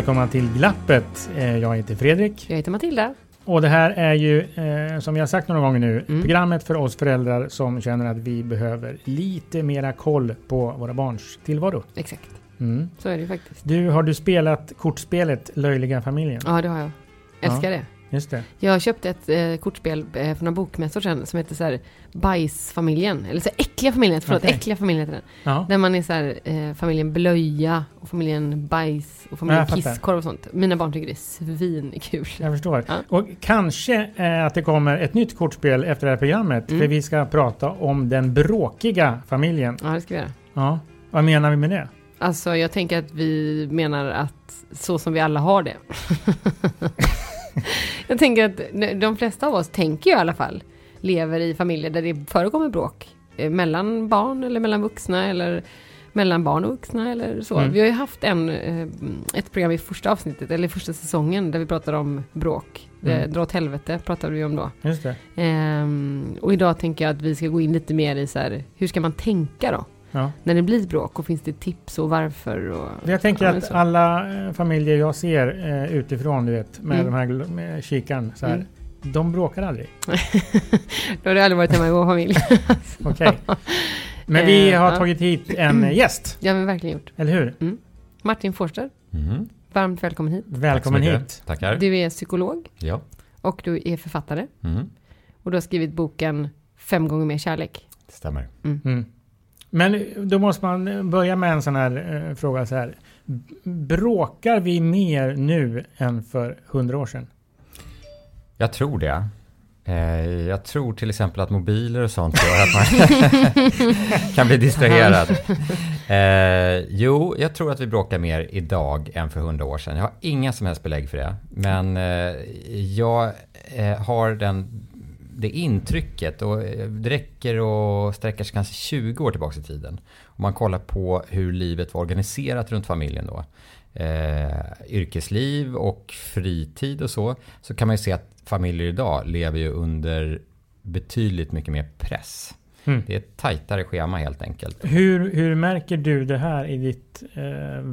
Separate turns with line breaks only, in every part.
Välkomna till Glappet. Eh, Jag heter Fredrik
Jag heter Matilda.
och det här är ju, eh, som har sagt några gånger nu,
Mm.
programmet för oss föräldrar som känner att vi behöver lite mera koll på våra barns tillvaro.
Exakt,
Mm.
så är det ju faktiskt.
Du, har du spelat kortspelet Löjliga familjen?
Ja, det har jag. Älskar det.
Just det.
Jag köpte ett eh, kortspel eh, för några bokmässor sedan som heter så här Bajsfamiljen. Eller så här, Äckliga familjen, förlåt,
Okej.
Äckliga familjen heter den.
Ja.
Där man är så här, eh, familjen Blöja och familjen Bajs och familjen. Kisskorv och sånt. Mina barn tycker det är svinkul.
Jag förstår.
Ja.
Och kanske eh, att det kommer ett nytt kortspel efter det här programmet.
Mm.
För vi ska prata om den bråkiga familjen.
Ja, det ska vi göra.
Ja. Vad menar vi med det?
Alltså, jag tänker att vi menar att så som vi alla har det. jag tänker att de flesta av oss tänker ju i alla fall lever i familjer där det förekommer bråk. eh, Mellan barn eller mellan vuxna eller mellan barn och vuxna eller så.
Mm.
Vi har ju haft en, eh, ett program i första avsnittet, eller första säsongen, där vi pratade om bråk.
Mm.
Mm. Dra åt helvete pratade vi om då.
Just det.
Ehm, och idag tänker jag att vi ska gå in lite mer i så här, hur ska man tänka då?
Ja.
När det blir bråk och finns det tips och varför? Och,
Jag tänker
Ja, men
att
så.
alla eh, familjer jag ser eh, utifrån, du vet, med
Mm.
de här med kikaren så här.
Mm.
De bråkar aldrig.
Då har det aldrig varit hemma i vår familj.
Okej. Men vi
Eh,
har
ja.
tagit hit en eh, gäst,
har vi verkligen gjort.
eller hur?
Martin Forster,
Mhm.
varmt välkommen hit.
Välkommen
Tack
hit.
Tackar.
Du är psykolog
Ja.
och du är författare.
Mhm.
Och du har skrivit boken Fem gånger mer kärlek.
Det stämmer.
Mm. Men då måste man börja med en sån här eh, fråga så här. Bråkar vi mer nu än för hundra år sedan?
Jag tror det. Eh, Jag tror till exempel att mobiler och sånt gör att man kan bli distraherad. Eh, jo, jag tror att vi bråkar mer idag än för hundra år sedan. Jag har inga som helst belägg för det. Men eh, jag eh, har den, det intrycket och eh, det räcker att sträcka sig kanske 20 år tillbaka i tiden. Om man kollar på hur livet var organiserat runt familjen då. Eh, yrkesliv och fritid och så. Så kan man ju se att familjer idag lever ju under betydligt mycket mer press.
Mm.
Det är ett tajtare schema helt enkelt.
Hur, hur märker du det här i ditt eh,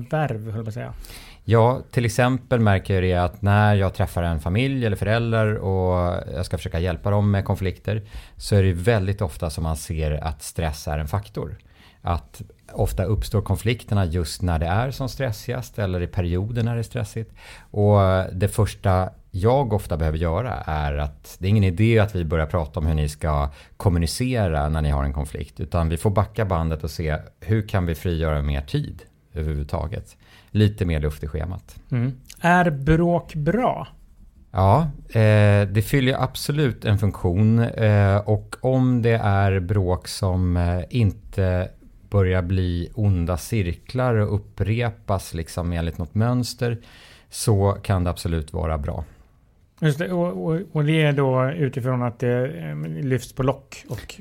värv, höll jag säga?
Ja, till exempel märker jag det att när jag träffar en familj eller föräldrar och jag ska försöka hjälpa dem med konflikter så är det väldigt ofta som man ser att stress är en faktor. Att ofta uppstår konflikterna just när det är som stressigast eller i perioder när det är stressigt. Och det första jag ofta behöver göra är att det är ingen idé att vi börjar prata om hur ni ska kommunicera när ni har en konflikt. Utan vi får backa bandet och se hur kan vi frigöra mer tid överhuvudtaget. Lite mer luft i schemat.
Mm. Är bråk bra?
Ja, eh, det fyller absolut en funktion. Eh, och om det är bråk som eh, inte börjar bli onda cirklar och upprepas liksom enligt något mönster så kan det absolut vara bra.
Just det, och, och, och det är då utifrån att det eh, lyfts på lock och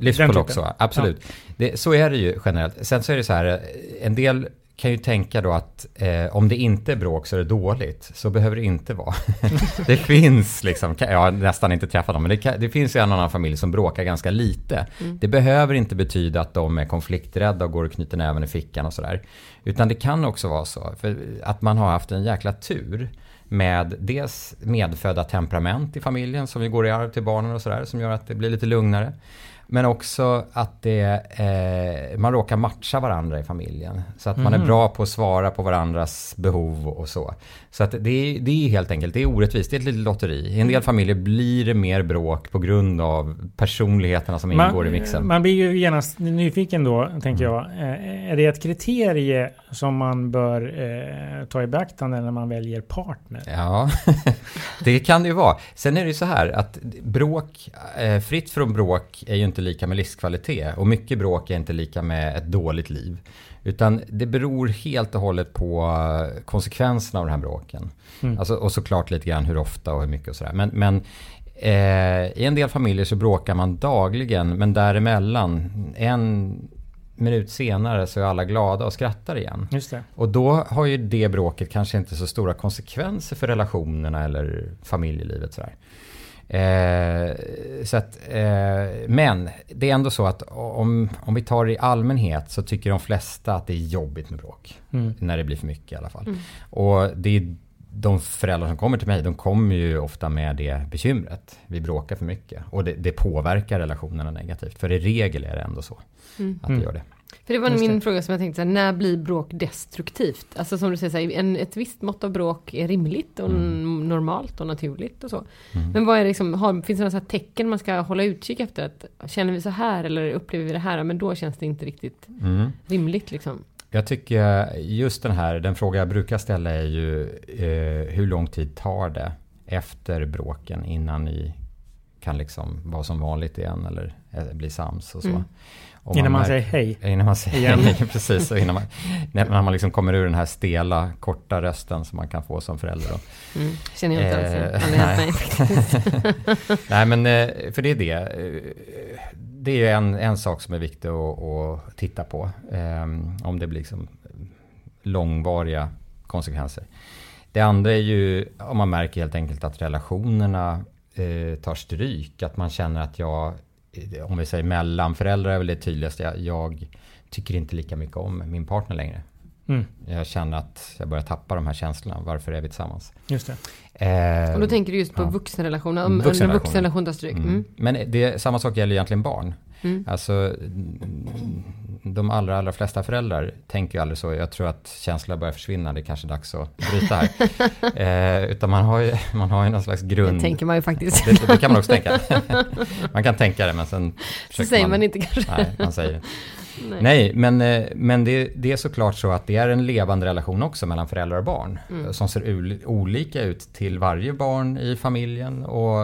eh, den
på lock så, absolut. Det, så är det ju generellt. Sen så är det så här, eh, en del kan ju tänka då att eh, om det inte är bråk så är det dåligt. Så behöver det inte vara. det finns liksom, jag har nästan inte träffat dem, men det, kan, det finns ju en annan familj som bråkar ganska lite.
Mm.
Det behöver inte betyda att de är konflikträdda och går och knyter näven i fickan och sådär. Utan det kan också vara så, att man har haft en jäkla tur med dels medfödda temperament i familjen som ju går i arv till barnen och sådär som gör att det blir lite lugnare. Men också att det, eh, man råkar matcha varandra i familjen. Så att man är
Mhm.
bra på att svara på varandras behov och så. Så att det, är- det är helt enkelt, det är orättvist, det är ett litet lotteri. I en del familjer blir det mer bråk på grund av personligheterna som ingår i mixen.
man blir ju genast nyfiken då, tänker
Mm.
jag. Eh, Är det ett kriterie som man bör eh, ta i beaktande när man väljer partner?
Ja, det kan det ju vara. Sen är det ju så här att bråk, eh, fritt från bråk är ju inte lika med livskvalitet och mycket bråk är inte lika med ett dåligt liv. Utan det beror helt och hållet på eh, konsekvenserna av den här bråken.
Mm.
Alltså, och såklart lite grann hur ofta och hur mycket och sådär. Men, men eh, i en del familjer så bråkar man dagligen men däremellan en minut senare så är alla glada och skrattar igen.
Just det.
Och då har ju det bråket kanske inte så stora konsekvenser för relationerna eller familjelivet sådär. Eh, så att, eh, men det är ändå så att om, om vi tar det i allmänhet så tycker de flesta att det är jobbigt med bråk.
Mm.
När det blir för mycket i alla fall.
Mm.
Och det är de föräldrar som kommer till mig, de kommer ju ofta med det bekymret. Vi bråkar för mycket. Och det, det påverkar relationerna negativt. För i regel är det ändå så
Mm.
att det gör det.
För det var
Just
min
det.
fråga som jag tänkte, så här, när blir bråk destruktivt? Alltså som du säger, så här, en, ett visst mått av bråk är rimligt och
Mm.
normalt och naturligt och så.
Mm.
Men vad är det liksom, har, finns det några tecken man ska hålla utkik efter? Att, känner vi så här eller upplever vi det här? Men då känns det inte riktigt
Mm.
rimligt liksom.
Jag tycker just den här, den fråga jag brukar ställa är ju eh, hur lång tid tar det efter bråken innan ni kan liksom vara som vanligt igen eller eh, bli sams och så.
Mm.
Och
Innan man
märker-
säger hej.
Innan man säger
Igen.
hej, precis. Och innan man, när man liksom kommer ur den här stela, korta rösten som man kan få som förälder. Då.
Mm. Känner jag inte alls.
Eh,
mig faktiskt.
Nej men, eh, för det är det. Eh, Det är ju en, en sak som är viktig att, att titta på. eh, Om det blir liksom långvariga konsekvenser. Det andra är ju om man märker helt enkelt att relationerna eh, tar stryk. Att man känner att jag, om vi säger mellan föräldrar är väl det tydligaste. Jag, jag tycker inte lika mycket om min partner längre.
Mm.
Jag känner att jag börjar tappa de här känslorna. Varför är vi tillsammans?
Just det.
Eh,
Och då tänker du just på
ja.
vuxenrelationer, om en vuxenrelation tar stryk.
Mm.
Mm.
Men det, samma sak gäller egentligen barn.
Mm.
Alltså de allra, allra flesta föräldrar tänker ju aldrig så. Jag tror att känslor börjar försvinna. Det är kanske dags att bryta här. eh, utan man har ju, man har ju någon slags grund.
Det tänker man ju faktiskt.
Det, det kan man också tänka. man kan tänka det men sen
Så säger man inte kanske.
Nej, man säger.
Nej.
Nej, men, eh, men det, det är såklart så att det är en levande relation också mellan föräldrar och barn.
Mm.
Som ser olika ut till varje barn i familjen och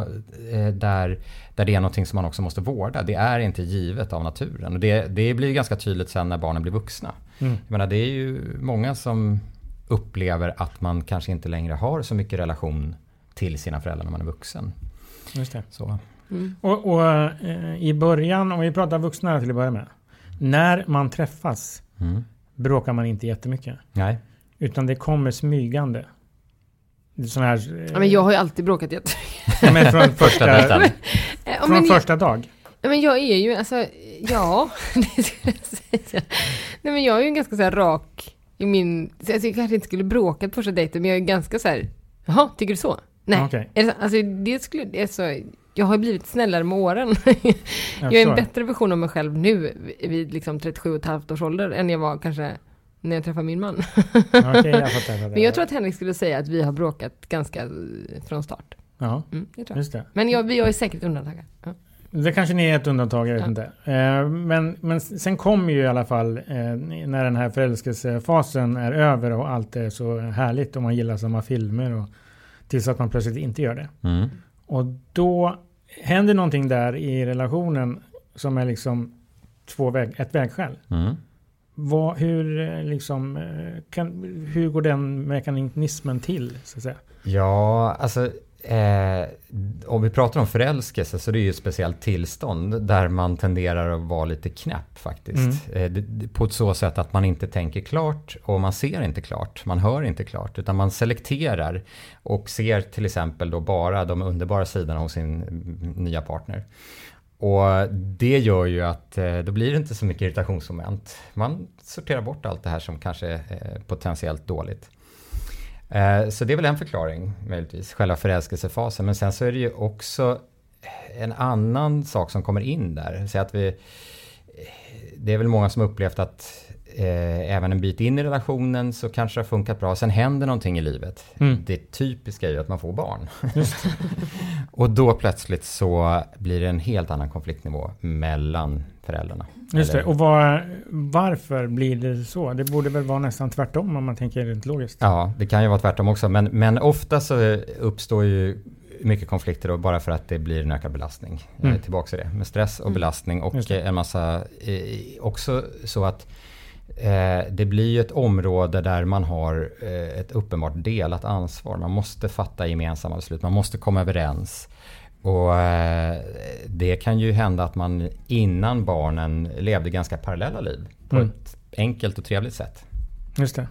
eh, där, där det är någonting som man också måste vårda. Det är inte givet av naturen. Och det, det blir ganska tydligt sen när barnen blir vuxna.
Mm.
Jag menar, det är ju många som upplever att man kanske inte längre har så mycket relation till sina föräldrar när man är vuxen.
Just det.
Så.
Mm.
Och, och eh, i början, om vi pratar vuxna till att börja med. När man träffas
Mm.
bråkar man inte jättemycket.
Nej.
Utan det kommer smygande. Sån här... eh,
Ja, men jag har ju alltid bråkat jätte...
ja, men från
Första.
Ja,
från
men,
första dag.
ja, men jag är ju, alltså, ja, det skulle jag säga. Nej men jag är ju ganska så här rak i min, så alltså, jag kanske inte skulle bråka på första dejten, men jag är ganska så här, jaha, tycker du så? Nej. Är det, så- alltså det skulle, det är så, jag har blivit snällare med åren.
Jag
Jag är en bättre version av mig själv nu vid liksom 37 och ett halvt års ålder än jag var kanske när jag träffade min man.
Okej, jag fattar. Jag fattar.
Men jag tror att Henrik skulle säga att vi har bråkat ganska eh, från start.
Ja,
Mm, det tror jag.
just det.
Men jag, vi har ju säkert undantag. Ja.
Det kanske ni är ett undantag, jag vet
Ja.
inte. Eh, men, men sen kommer ju i alla fall eh, när den här förälskelsefasen är över och allt är så härligt och man gillar samma filmer och tills att man plötsligt inte gör det.
Mm.
Och då händer någonting där i relationen som är liksom två väg, ett vägskäl.
Mm.
Vad, hur, eh, liksom, eh, kan, hur går den mekanismen till? Så att säga?
Ja, alltså eh, om vi pratar om förälskelse så det är ju ett speciellt tillstånd där man tenderar att vara lite knäpp faktiskt. Eh, det, det, på ett så sätt att man inte tänker klart och man ser inte klart, man hör inte klart utan man selekterar och ser till exempel då bara de underbara sidorna hos sin mm, nya partner. Och det gör ju att eh, då blir det inte så mycket irritationsmoment. Man sorterar bort allt det här som kanske är eh, potentiellt dåligt. Eh, Så det är väl en förklaring möjligtvis, själva förälskelsefasen. Men sen så är det ju också en annan sak som kommer in där. Så att vi, det är väl många som upplevt att eh, även en bit in i relationen så kanske det har funkat bra. Sen händer någonting i livet.
Mm.
Det typiska är ju att man får barn. och då plötsligt så blir det en helt annan konfliktnivå mellan föräldrarna.
Just det. Och vad, varför blir det så? Det borde väl vara nästan tvärtom om man tänker rent logiskt.
Ja, det kan ju vara tvärtom också. Men, men ofta så uppstår ju mycket konflikter då bara för att det blir en ökad belastning.
Mm.
Mm. Tillbaka till det. Med stress och
Mm.
belastning och en massa... Eh, också så att eh, det blir ju ett område där man har eh, ett uppenbart delat ansvar. Man måste fatta gemensamma beslut. Man måste komma överens. Och eh, det kan ju hända att man innan barnen levde ganska parallella liv. På
Mm.
ett enkelt och trevligt sätt.
Just det.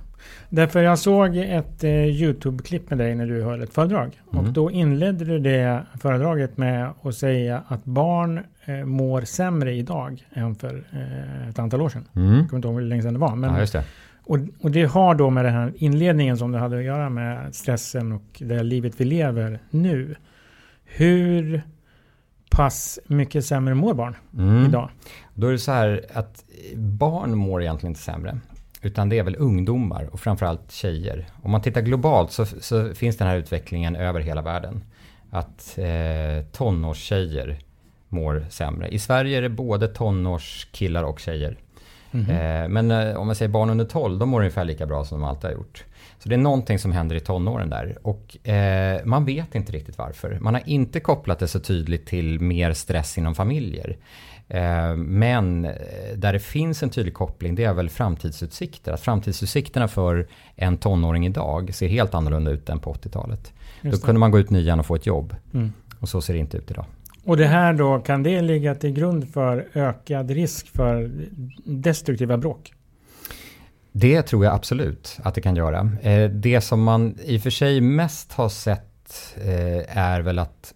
Därför jag såg ett eh, YouTube-klipp med dig när du höll ett föredrag.
Mm.
Och då inledde du det föredraget med att säga att barn eh, mår sämre idag än för eh, ett antal år sedan.
Mm.
Jag kommer inte ihåg hur länge sedan det var. Men,
Ja, det.
och, och det har då med den här inledningen som det hade att göra med stressen och det livet vi lever nu. Hur pass mycket sämre mår barn
Mm.
idag?
Då är det så här att barn mår egentligen inte sämre. Utan det är väl ungdomar och framförallt tjejer. Om man tittar globalt så, så finns den här utvecklingen över hela världen. Att eh, tonårstjejer mår sämre. I Sverige är det både tonårskillar och tjejer.
Mhm.
Eh, men eh, om man säger barn under 12, de mår ungefär lika bra som de alltid har gjort. Så det är någonting som händer i tonåren där. Och eh, man vet inte riktigt varför. Man har inte kopplat det så tydligt till mer stress inom familjer. Eh, men eh, där det finns en tydlig koppling, det är väl framtidsutsikter. Att framtidsutsikterna för en tonåring idag ser helt annorlunda ut än på 80-talet. Då kunde man gå ut nian och få ett jobb.
Mm.
Och så ser det inte ut idag.
Och det här då, kan det ligga till grund för ökad risk för destruktiva bråk?
Det tror jag absolut att det kan göra. Eh, Det som man i och för sig mest har sett eh, är väl att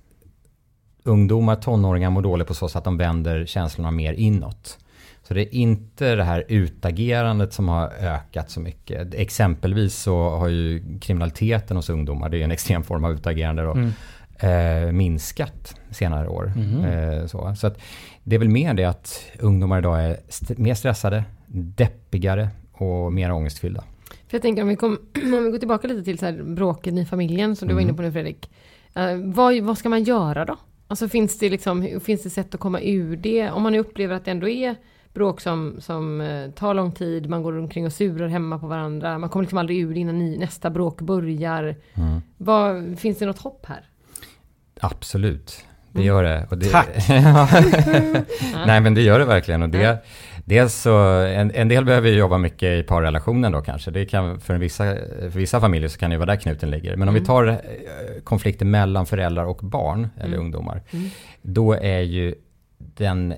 ungdomar, tonåringar mår dåligt på så sätt att de vänder känslorna mer inåt. Så det är inte det här utagerandet som har ökat så mycket. Exempelvis så har ju kriminaliteten hos ungdomar, det är en extrem form av utagerande då,
Mm.
eh, minskat senare år.
Mhm.
Eh, så så det är väl mer det att ungdomar idag är st- mer stressade, deppigare och mer ångestfyllda.
För jag tänker om vi, kom, om vi går tillbaka lite till så här bråken i familjen som du var
Mm.
inne på nu Fredrik. Eh, vad, vad ska man göra då? Alltså finns det, liksom, finns det sätt att komma ur det? Om man nu upplever att det ändå är bråk som, som eh, tar lång tid, man går omkring och surar hemma på varandra, man kommer liksom aldrig ur det innan ny, nästa bråk börjar.
Mm.
Vad, finns det något hopp här?
Absolut, det
Mm.
gör det. Det
Tack.
Nej men det gör det verkligen. Och det, dels så, en, en del behöver ju jobba mycket i parrelationen då kanske. Det kan, för, vissa, för vissa familjer så kan det ju vara där knuten ligger. Men om vi
Mm.
tar eh, konflikter mellan föräldrar och barn, eller
Mm.
ungdomar.
Mm.
Då är ju den eh,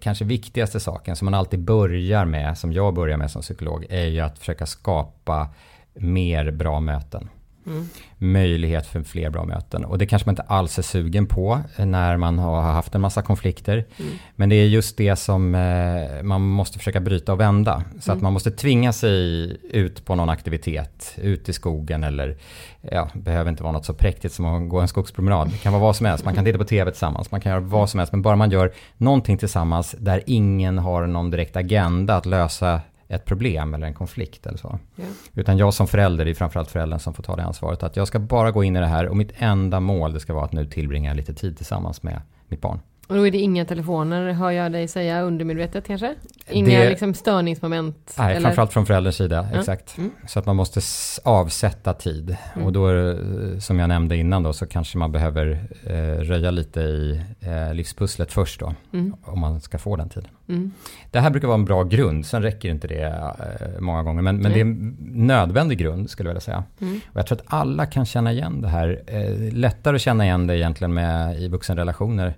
kanske viktigaste saken som man alltid börjar med, som jag börjar med som psykolog, är ju att försöka skapa mer bra möten.
Mm.
Möjlighet för fler bra möten. Och det kanske man inte alls är sugen på när man har haft en massa konflikter.
Mm.
Men det är just det som eh, man måste försöka bryta och vända. Så att
Mm.
man måste tvinga sig ut på någon aktivitet, ut i skogen eller, ja, behöver inte vara något så präktigt som att gå en skogspromenad. Det kan vara vad som helst, man kan titta på tv tillsammans, man kan göra vad som helst. Men bara man gör någonting tillsammans där ingen har någon direkt agenda att lösa ett problem eller en konflikt eller så.
Ja.
Utan jag som förälder, det är framförallt föräldern som får ta det ansvaret. Att jag ska bara gå in i det här och mitt enda mål det ska vara att nu tillbringa lite tid tillsammans med mitt barn.
Och då är det inga telefoner, hör jag dig säga undermedvetet kanske? Inga
Det-
liksom störningsmoment?
Nej,
eller?
framförallt från förälderns sida,
Ja.
exakt.
Mm.
Så att man måste avsätta tid.
Mm.
Och då, det, som jag nämnde innan då, så kanske man behöver eh, röja lite i eh, livspusslet först då,
Mm.
om man ska få den tiden.
Mm.
Det här brukar vara en bra grund, sen räcker inte det eh, många gånger, men, men det är en nödvändig grund skulle jag vilja säga.
Mm.
Och jag tror att alla kan känna igen det här. Eh, lättare att känna igen det egentligen med, i vuxenrelationer.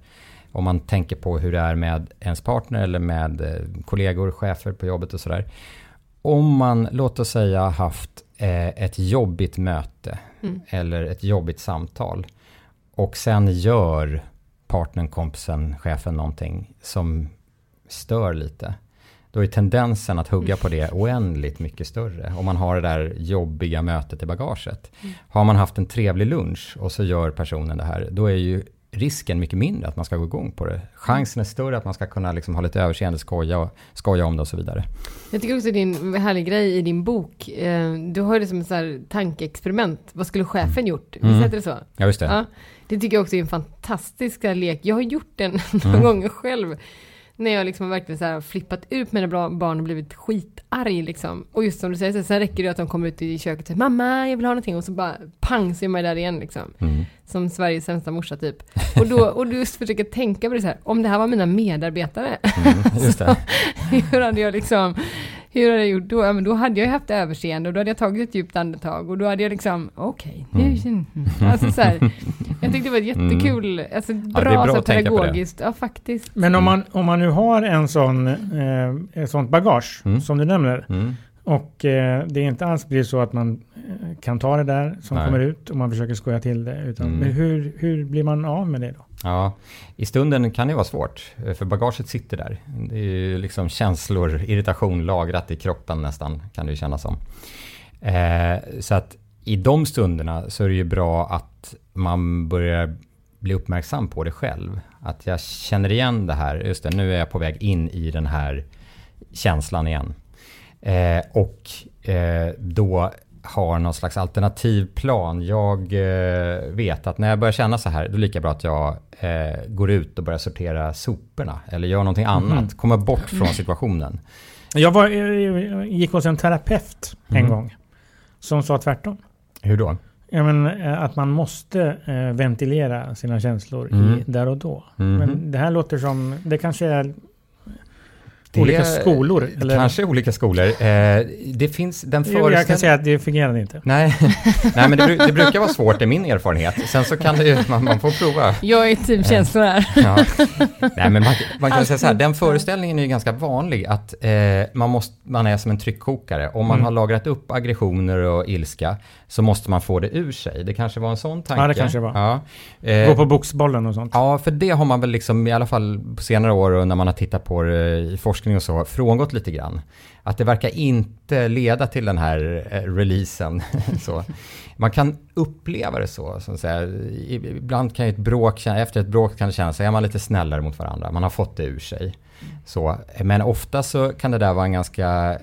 Om man tänker på hur det är med ens partner eller med eh, kollegor, chefer på jobbet och sådär. Om man, låt oss säga, haft eh, ett jobbigt möte
Mm.
eller ett jobbigt samtal och sen gör partnern, kompisen, chefen någonting som stör lite. Då är tendensen att hugga på det oändligt mycket större. Om man har det där jobbiga mötet i bagaget.
Mm.
Har man haft en trevlig lunch och så gör personen det här, då är ju risken mycket mindre att man ska gå igång på det. Chansen är större att man ska kunna liksom ha lite överseende, skoja, och, skoja om det och så vidare.
Jag tycker också det är en härlig grej i din bok. Eh, Du har det som ett så tankeexperiment. Vad skulle chefen gjort? Visst
Mm.
heter det så?
Ja, just det.
Ja, det tycker jag också är en fantastisk lek. Jag har gjort den några
Mm.
gånger själv. När jag liksom verkligen så här flippat ut mina barn och blivit skitarg liksom. Och just som du säger, så sen räcker det att de kommer ut i köket och säger mamma jag vill ha någonting och så bara pang så är man där igen liksom.
Mm.
Som Sveriges sämsta morsa typ. Och då, och du just försöker tänka på det så här, om det här var mina medarbetare,
Mm, det.
hur hade jag liksom, hur hade jag gjort då? Ja, men då hade jag haft överseende och då hade jag tagit ett djupt andetag och då hade jag liksom, okej, nu
Mm.
mm. Alltså så här, jag tyckte det var ett jättekul, alltså bra,
det är bra
så pedagogiskt, ja faktiskt.
Men om man, om man nu har en sån, eh, ett sånt bagage
Mm.
som du nämner. Och eh, det är inte alls blir så att man eh, kan ta det där som
Nej.
kommer ut och man försöker skoja till det. Utan,
Mm.
Hur, hur blir man av med det då?
Ja, i stunden kan det vara svårt, eh, för bagaget sitter där. Det är ju liksom känslor, irritation lagrat i kroppen nästan, kan det ju kännas som. Eh, så att i de stunderna så är det ju bra att man börjar bli uppmärksam på det själv. Att jag känner igen det här, just det, nu är jag på väg in i den här känslan igen. Eh, och eh, då har någon slags alternativ plan. Jag eh, vet att när jag börjar känna så här, då är det lika bra att jag eh, går ut och börjar sortera soporna. Eller gör någonting annat,
Mhm.
kommer bort från situationen.
Jag var, eh, gick hos en terapeut en
Mm.
gång. Som sa tvärtom.
Hur då?
Ja, men, eh, att man måste eh, ventilera sina känslor
Mm.
i, där och då.
Mhm.
Men det här låter som, det kanske är
Det
olika skolor. Eller?
Kanske olika skolor. Eh, det finns den
Jo, Jag kan säga att det fungerar inte.
Nej, Nej men det, bru- det brukar vara svårt, i min erfarenhet. Sen så kan det ju, man, man får prova.
Jag är typ känslor här.
Ja. Nej, men man, man kan säga så här, den föreställningen är ju ganska vanlig, att eh, man, måste, man är som en tryckkokare. Om man
Mm.
har lagrat upp aggressioner och ilska, så måste man få det ur sig. Det kanske var en sån tanke.
Ja, det kanske var.
Ja, Eh,
Gå på boxbollen och sånt.
Ja, för det har man väl liksom i alla fall på senare år och när man har tittat på det i forskning och så frångått lite grann. Att det verkar inte leda till den här eh, releasen. så. Man kan uppleva det så. så att säga. Ibland kan ett bråk, efter ett bråk kan det kännas, är man lite snällare mot varandra. Man har fått det ur sig. Så. Men ofta så kan det där vara en ganska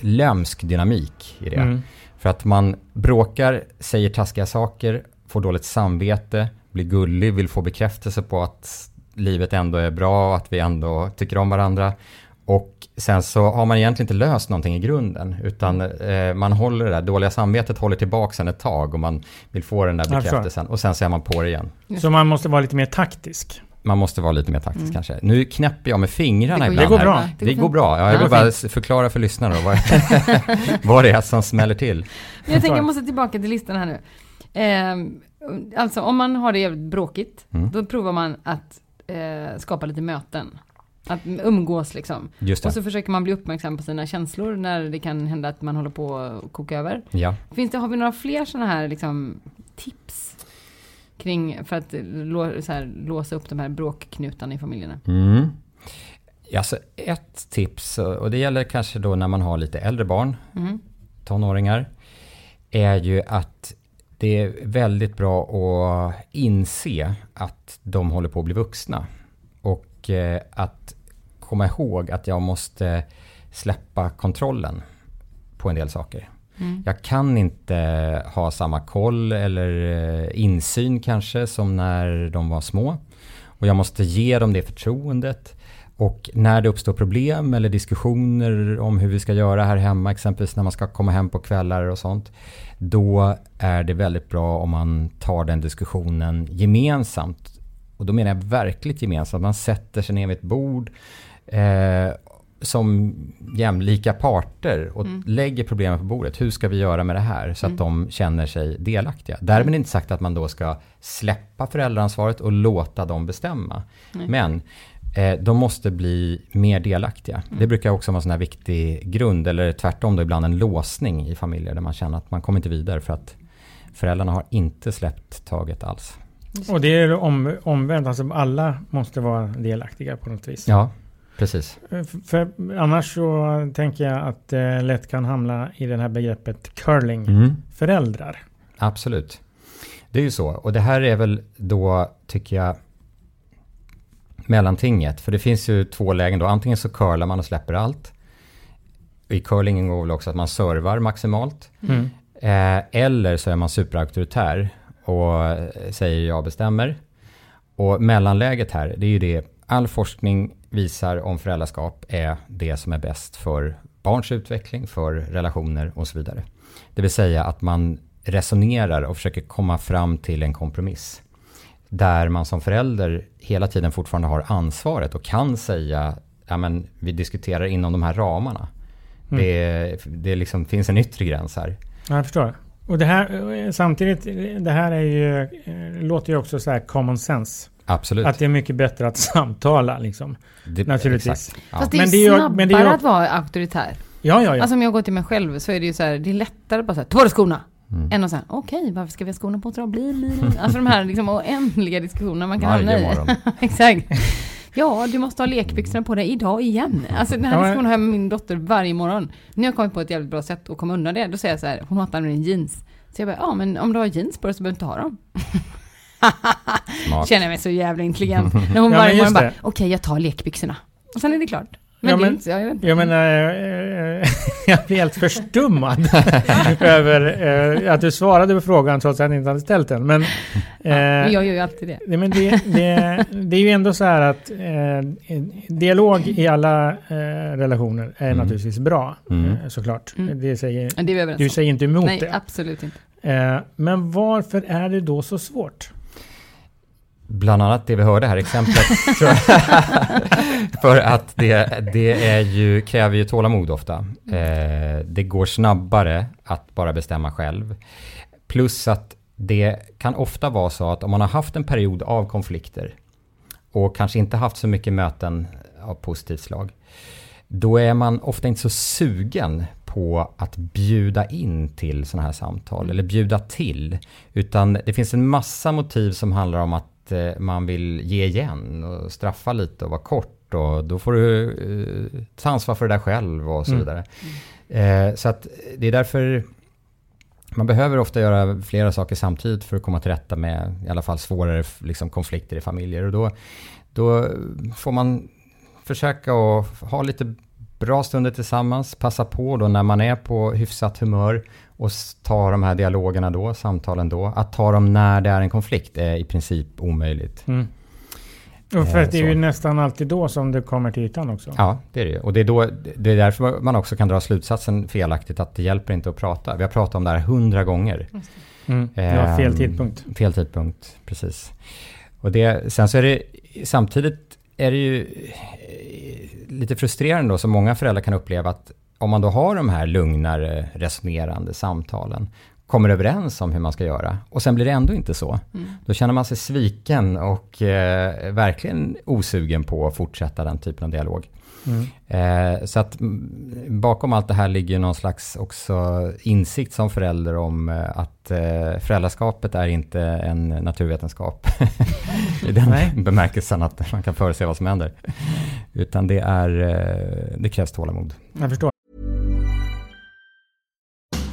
lömsk dynamik i det.
Mm.
För att man bråkar, säger taskiga saker, får dåligt samvete, blir gullig, vill få bekräftelse på att livet ändå är bra, att vi ändå tycker om varandra. Och sen så har man egentligen inte löst någonting i grunden, utan eh, man håller det där dåliga samvetet håller tillbaka en ett tag och man vill få den där bekräftelsen och sen så är man på det igen.
Så man måste vara lite mer taktisk.
Man måste vara lite mer taktisk
Mm.
kanske. Nu knäpper jag med fingrarna
Det går
ibland
Det går bra.
Det går bra. Ja, jag
Ja,
vill bara förklara för lyssnarna då vad, vad det är som smäller till.
Men jag tänker jag måste tillbaka till listan här nu. Ehm, alltså om man har det jävligt bråkigt,
Mm.
då provar man att eh, skapa lite möten. Att umgås liksom. Och så försöker man bli uppmärksam på sina känslor när det kan hända att man håller på att koka över.
Ja.
Finns det, har vi några fler sådana här liksom, tips? Kring, för att här, låsa upp de här bråkknutarna i familjerna.
Mm. Alltså ett tips, och det gäller kanske då när man har lite äldre barn,
Mm.
tonåringar, är ju att det är väldigt bra att inse att de håller på att bli vuxna. Och eh, att komma ihåg att jag måste släppa kontrollen på en del saker.
Mm.
Jag kan inte ha samma koll eller eh, insyn kanske som när de var små. Och jag måste ge dem det förtroendet. Och när det uppstår problem eller diskussioner om hur vi ska göra här hemma, exempelvis när man ska komma hem på kvällar och sånt. Då är det väldigt bra om man tar den diskussionen gemensamt. Och då menar jag verkligt gemensamt. Man sätter sig ner vid ett bord eh, som jämlika parter och
Mm.
lägger problemen på bordet. Hur ska vi göra med det här? Så att
Mm.
de känner sig delaktiga. Därmed inte sagt att man då ska släppa föräldraansvaret och låta dem bestämma.
Nej.
Men de måste bli mer delaktiga.
Mm.
Det brukar också vara en sån här viktig grund, eller tvärtom då ibland en låsning i familjer där man känner att man kommer inte vidare för att föräldrarna har inte släppt taget alls.
Och det är om, omvänt, alltså alla måste vara delaktiga på något vis.
Ja, precis.
För, för annars så tänker jag att det lätt kan hamna i det här begreppet curling.
Mm.
Föräldrar.
Absolut. Det är ju så. Och det här är väl då, tycker jag, mellantinget. För det finns ju två lägen då. Antingen så curlar man och släpper allt. I curling ingår väl också att man servar maximalt.
Mm.
Eh, eller så är man superauktoritär och säger jag bestämmer. Och mellanläget här, det är ju det all forskning visar om föräldraskap är det som är bäst för barns utveckling, för relationer och så vidare. Det vill säga att man resonerar och försöker komma fram till en kompromiss. Där man som förälder hela tiden fortfarande har ansvaret och kan säga, ja men vi diskuterar inom de här ramarna.
Mm.
Det, det liksom finns en yttre gräns här.
Ja, jag förstår. Och det här, samtidigt, det här är ju, låter ju också så här common sense.
Absolut.
Att det är mycket bättre att samtala liksom.
Det-
naturligtvis.
Ja.
Fast det är
Men det är
snabbare
men det är
att vara auktoritär.
Ja, ja, ja.
Alltså om jag går till mig själv så är det ju så här, det är lättare att bara säga ta på dig skorna.
Mm.
Än att säga, okej, varför ska vi ha skorna på oss? Bli, bli, bli. Alltså de här liksom oändliga diskussionerna man kan hamna i. Exakt. Ja, du måste ha lekbyxorna på dig idag igen. Alltså den här
Ja,
diskussionen har jag med min dotter varje morgon. Nu har jag kommit på ett jävligt bra sätt att komma undan det. Då säger jag så här, hon hatar nämligen jeans. Så jag bara, ja men om du har jeans på dig så behöver du inte ha dem. Känner jag mig så jävla intelligent. När hon
Ja,
varje morgon bara, okej jag tar lekbyxorna. Och sen är det klart. Men,
Ja, men-
inte, jag vet.
Jag menar, eh, jag blir helt förstummad över eh, att du svarade på frågan trots att jag inte hade ställt den. Men,
Men
eh,
jag gör ju alltid det.
det, men det, det, det är ju ändå så här att eh, dialog i alla eh, relationer är
Mm.
naturligtvis bra,
Mm.
eh, såklart.
Mm.
Det säger,
det
du säger inte emot
Nej,
det.
absolut inte.
Eh, men varför är det då så svårt?
Bland annat det vi hörde här, exemplet. För att det, det är ju, kräver ju tålamod ofta. Eh, det går snabbare att bara bestämma själv. Plus att det kan ofta vara så att om man har haft en period av konflikter och kanske inte haft så mycket möten av positivt slag. Då är man ofta inte så sugen på att bjuda in till sådana här samtal eller bjuda till. Utan det finns en massa motiv som handlar om att eh, man vill ge igen och straffa lite och vara kort och då får du eh, ta ansvar för det där själv och så
Mm.
vidare. Eh, så att det är därför man behöver ofta göra flera saker samtidigt för att komma till rätta med i alla fall svårare liksom, konflikter i familjer. Och då, då får man försöka att ha lite bra stunder tillsammans, passa på då när man är på hyfsat humör och ta de här dialogerna då, samtalen då. Att ta dem när det är en konflikt är i princip omöjligt.
Mm. Och för
Eh,
att det är ju
så.
nästan alltid då som det kommer till ytan också.
Ja, det är det ju. Och det är, då, det är därför man också kan dra slutsatsen felaktigt att det hjälper inte att prata. Vi har pratat om det här hundra gånger.
Mm. Det var fel
Ehm,
tidpunkt.
Fel tidpunkt, precis. Och det, sen så är det samtidigt är det ju eh, lite frustrerande då, som många föräldrar kan uppleva att om man då har de här lugnare, resonerande samtalen, kommer överens om hur man ska göra och sen blir det ändå inte så.
Mm.
Då känner man sig sviken och eh, verkligen osugen på att fortsätta den typen av dialog.
Mm.
Eh, så att mm, bakom allt det här ligger någon slags också insikt som förälder om eh, att eh, föräldraskapet är inte en naturvetenskap. I den
Nej.
bemärkelsen att man kan förutse vad som händer. Utan det, är, eh, det krävs tålamod.
Jag förstår.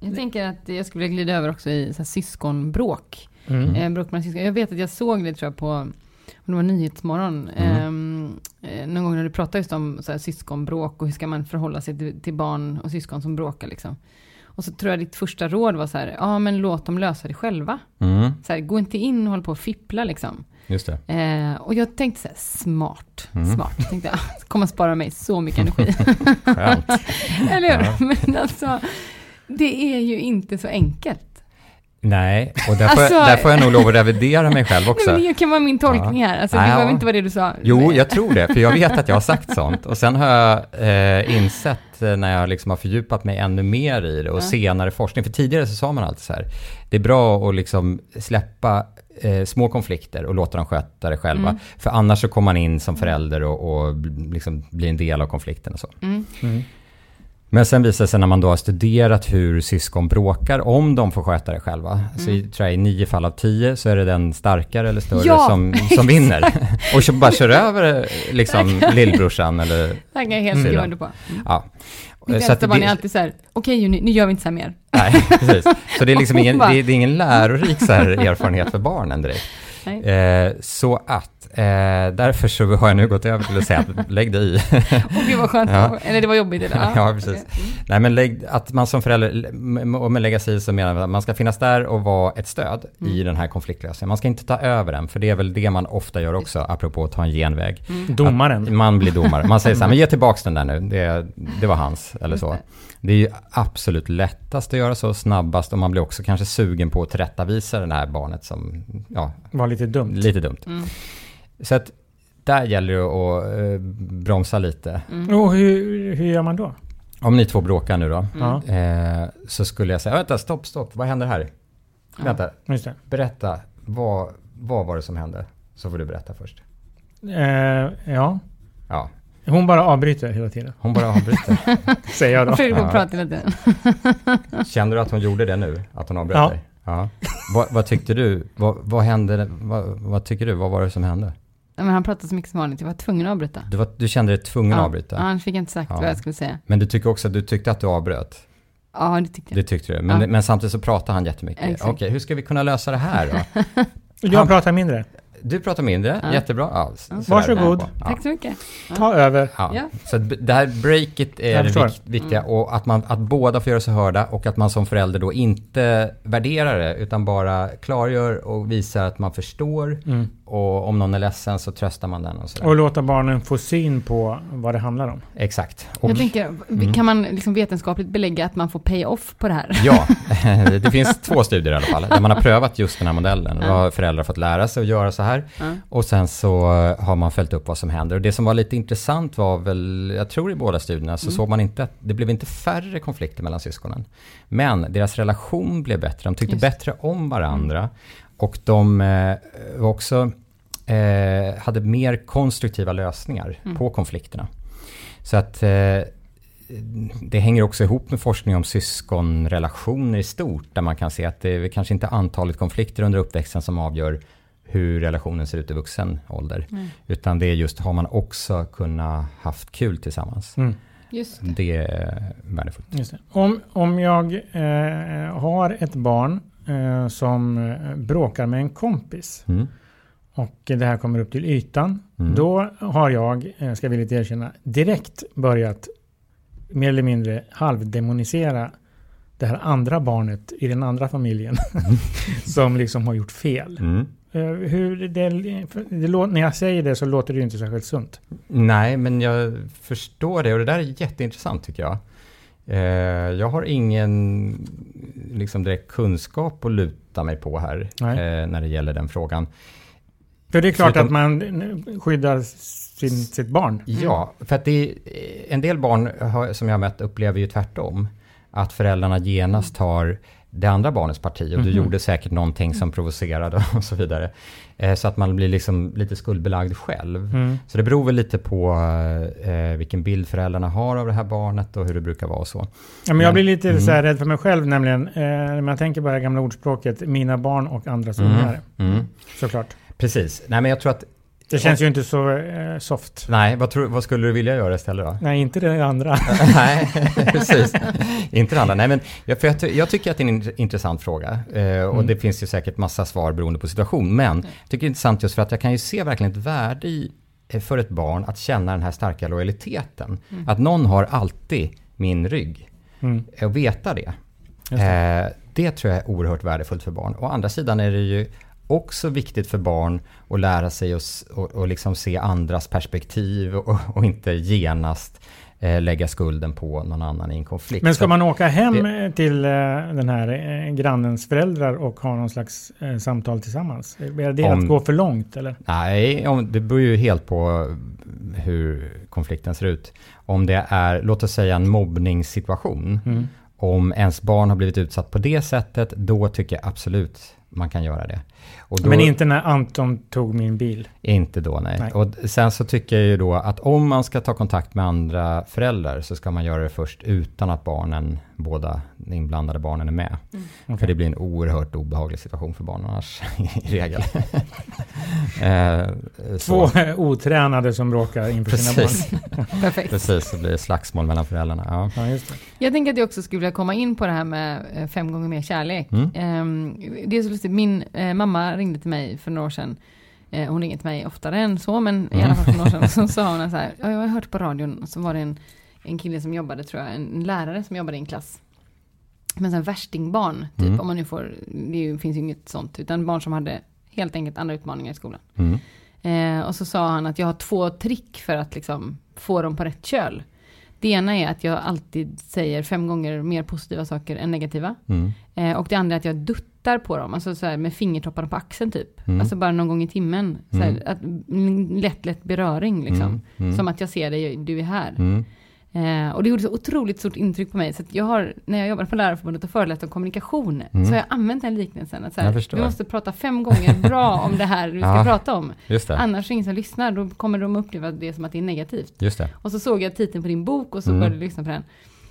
Jag tänker att jag skulle vilja glida över också i så här, syskonbråk.
Mm.
Eh, bråk mellan syskon. Jag vet att jag såg det tror jag på, om det var Nyhetsmorgon,
Mm.
eh, någon gång när du pratade just om så här, syskonbråk och hur ska man förhålla sig till, till barn och syskon som bråkar liksom. Och så tror jag ditt första råd var så här, ja men låt dem lösa det själva.
Mm,
Så här, gå inte in och håll på och fippla liksom.
just det.
Eh, och jag tänkte så här, smart,
Mm.
smart. Tänkte jag, "Ah, kommer spara mig så mycket energi. Eller hur? Men alltså, det är ju inte så enkelt.
Nej, och där får,
Alltså-
jag, där får jag nog lov att revidera mig själv också.
Nej, det kan vara min tolkning
Ja.
här. Alltså,
Ja.
det behöver inte vara det du sa.
Jo, jag tror det, för jag vet att jag har sagt sånt. Och sen har jag eh, insett eh, när jag liksom har fördjupat mig ännu mer i det och
Ja.
senare forskning, för tidigare så sa man alltid så här, det är bra att liksom släppa eh, små konflikter och låta dem sköta det själva.
Mm.
För annars så kommer man in som förälder och, och liksom blir en del av konflikten och så.
Mm.
Mm.
Men sen visar det sig när man då har studerat hur syskon bråkar, om de får sköta det själva. Så i, tror jag, i nio fall av tio så är det den starkare eller större
Ja,
som, som vinner. och så bara kör över liksom lillbrorsan eller...
Det kan jag helt
Mm.
skriva under på.
Ja.
Mitt äldsta barn är alltid så här, okej nu, nu gör vi inte så här mer.
Nej, precis. Så det är liksom ingen, det är, det är ingen lärorik så här erfarenhet för barnen direkt. Eh, så att, eh, därför så har jag nu gått över till att säga att lägg dig i.
Och gud vad skönt,
Ja.
eller det var jobbigt. Eller?
Ja, precis.
okej. Mm.
Nej, men lägg, att man som förälder, m- och med lägga sig i så menar jag att man ska finnas där och vara ett stöd
Mm.
i den här konfliktlösningen. Man ska inte ta över den, för det är väl det man ofta gör också, apropå att ta en genväg.
Mm.
Domaren.
Att man blir domare. Man säger så här, men ge tillbaks den där nu, det, det var hans, eller så. Det är ju absolut lättast att göra så, snabbast, och man blir också kanske sugen på att tillrättavisa det här barnet som, ja,
Var lite dumt.
lite dumt.
Mm.
Så att där gäller det att eh, bromsa lite.
Mm.
Och hur, hur gör man då?
Om ni två bråkar nu då,
Ja,
eh, så skulle jag säga, vänta, stopp, stopp, vad händer här? Vänta,
just det.
berätta, vad, vad var det som hände? Så får du berätta först.
Eh, ja.
Ja,
Hon bara avbryter hela tiden.
hon bara avbryter.
Säger jag då.
Får
Ja.
prata hela tiden.
Kände du att hon gjorde det nu? Att hon avbröt
Ja.
dig? Ja. Vad, vad tyckte du? Vad, vad hände? Vad, vad tycker du? Vad var det som hände?
Nej, men han pratade så mycket som vanligt, jag var tvungen att avbryta.
Du, var, du kände dig tvungen att
Ja,
avbryta?
annars fick jag inte sagt
Ja.
vad jag skulle säga.
Men du tycker också att du tyckte att du avbröt?
Ja, det tyckte jag.
Det tyckte du. Men,
Ja.
men samtidigt så pratade han jättemycket.
Exakt.
Okej, hur ska vi kunna lösa det här då?
Jag
Han-
pratar mindre.
Du pratar mindre,
Ja.
jättebra. Ja,
Ja.
Varsågod.
Ja.
Tack så mycket.
Ta över.
Ja.
Ja.
Så det här breaket är det vik- viktiga och att, man, att båda får göra sig hörda och att man som förälder då inte värderar det utan bara klargör och visar att man förstår
Mm.
Och om någon är ledsen så tröstar man den och sådär.
Och låta barnen få syn på vad det handlar om.
Exakt. Och,
Jag tänker,
Mm.
kan man liksom vetenskapligt belägga att man får pay-off på det här?
Ja, det finns två studier i alla fall där man har prövat just den här modellen. Då har föräldrar fått lära sig att göra så här och sen så har man följt upp vad som händer. Och det som var lite intressant var väl, jag tror i båda studierna så
Mm.
såg man inte att det blev inte färre konflikter mellan syskonen. Men deras relation blev bättre, de tyckte
Just. Mm.
bättre om varandra och de eh, var också eh, hade mer konstruktiva lösningar
Mm.
på konflikterna. Så att eh, det hänger också ihop med forskning om syskonrelationer i stort, där man kan se att det är kanske inte antalet konflikter under uppväxten som avgör hur relationen ser ut i vuxen ålder.
Mm.
Utan det är just, har man också kunnat haft kul tillsammans.
Mm.
Just det.
Det är värdefullt.
Just det. Om, om jag eh, har ett barn eh, som eh, bråkar med en kompis
Mm.
Och det här kommer upp till ytan.
Mm.
Då har jag, eh, ska jag villigt erkänna, direkt börjat mer eller mindre halvdemonisera det här andra barnet i den andra familjen som liksom har gjort fel.
Mm.
Eh, hur det, det, lå- när jag säger det så låter det ju inte särskilt sunt.
Nej, men jag förstår det och det där är jätteintressant tycker jag. Eh, jag har ingen liksom direkt kunskap att luta mig på här eh, när det gäller den frågan.
För det är klart
Förutom-
att man skyddar sin, sitt barn.
Ja, för att det är, en del barn har, som jag har mött upplever ju tvärtom. Att föräldrarna genast tar det andra barnets parti och du
Mhm.
gjorde säkert någonting som provocerade och så vidare. Eh, så att man blir liksom lite skuldbelagd själv.
Mm.
Så det beror väl lite på eh, vilken bild föräldrarna har av det här barnet och hur det brukar vara och så.
Ja, men jag blir lite
Mm.
så här rädd för mig själv nämligen. Eh, när man tänker på det här gamla ordspråket, mina barn och andras ungar.
Mm.
Såklart.
Precis. Nej men jag tror att,
Det känns ju inte så eh, soft.
nej vad, tror, vad skulle du vilja göra istället då?
Nej, inte det andra.
Nej, precis. Inte det andra. Nej, men jag, för jag, jag tycker att det är en int- intressant fråga. Eh, och
Mm.
det finns ju säkert massa svar beroende på situation. Men jag tycker det är intressant just för att jag kan ju se verkligen ett värde i, eh, för ett barn att känna den här starka lojaliteten. Att någon har alltid min rygg.
Mm.
Eh, Och veta det.
Det.
Eh, det tror jag är oerhört värdefullt för barn. Å andra sidan är det ju också viktigt för barn att lära sig s- och, och liksom se andras perspektiv och, och inte genast eh, lägga skulden på någon annan i en konflikt.
Men ska man åka hem
det-
till eh, den här eh, grannens föräldrar och ha någon slags eh, samtal tillsammans? Är det
Om-
att gå för långt eller?
Nej, om, det beror ju helt på hur konflikten ser ut. Om det är, låt oss säga en mobbningssituation.
Mm.
Om ens barn har blivit utsatt på det sättet, då tycker jag absolut man kan göra det. Och då,
Men inte när Anton tog min bil.
Inte då, nej.
Nej.
Och sen så tycker jag ju då att om man ska ta kontakt med andra föräldrar så ska man göra det först utan att barnen, båda de inblandade barnen är med. För
Okej.
det blir en oerhört obehaglig situation för barnen annars, i regel. eh,
Två eh, otränade som bråkar inför sina barn.
Perfekt.
precis, så blir det slagsmål mellan föräldrarna. Ja.
Ja, just det.
Jag tänker att jag också skulle vilja komma in på det här med eh, fem gånger mer kärlek.
Mm.
Ehm, det är så lustigt, min eh, mamma ringde till mig för några år sedan. Eh, hon ringer till mig oftare än så, men i
Mm.
alla fall för några år sedan. Så sa hon så här, ja, jag har hört på radion, så var det en, en kille som jobbade, tror jag, en lärare som jobbade i en klass. Men sen värstingbarn, typ,
Mm.
om man nu får, det ju- finns ju inget sånt, utan barn som hade helt enkelt andra utmaningar i skolan.
Mm.
Eh, och så sa han att jag har två trick för att liksom få dem på rätt köl. Det ena är att jag alltid säger fem gånger mer positiva saker än negativa.
Mm.
Eh, och det andra är att jag duttar på dem, alltså så här med fingertopparna på axeln typ.
Mm.
Alltså bara någon gång i timmen. Så här,
Mm.
att, lätt, lätt beröring liksom.
Mm. Mm.
Som att jag ser dig, du är här.
Mm.
Eh, och det gjorde så otroligt stort intryck på mig. Så jag har, när jag jobbade på Lärarförbundet och föreläste om kommunikation,
Mm.
så har jag använt den liknelsen. Att så här, vi måste prata fem gånger bra om det här vi ska
Ja.
prata om. Annars är det ingen som lyssnar, då kommer de uppleva det som att det är negativt. Och så såg jag titeln på din bok och så började jag lyssna på den.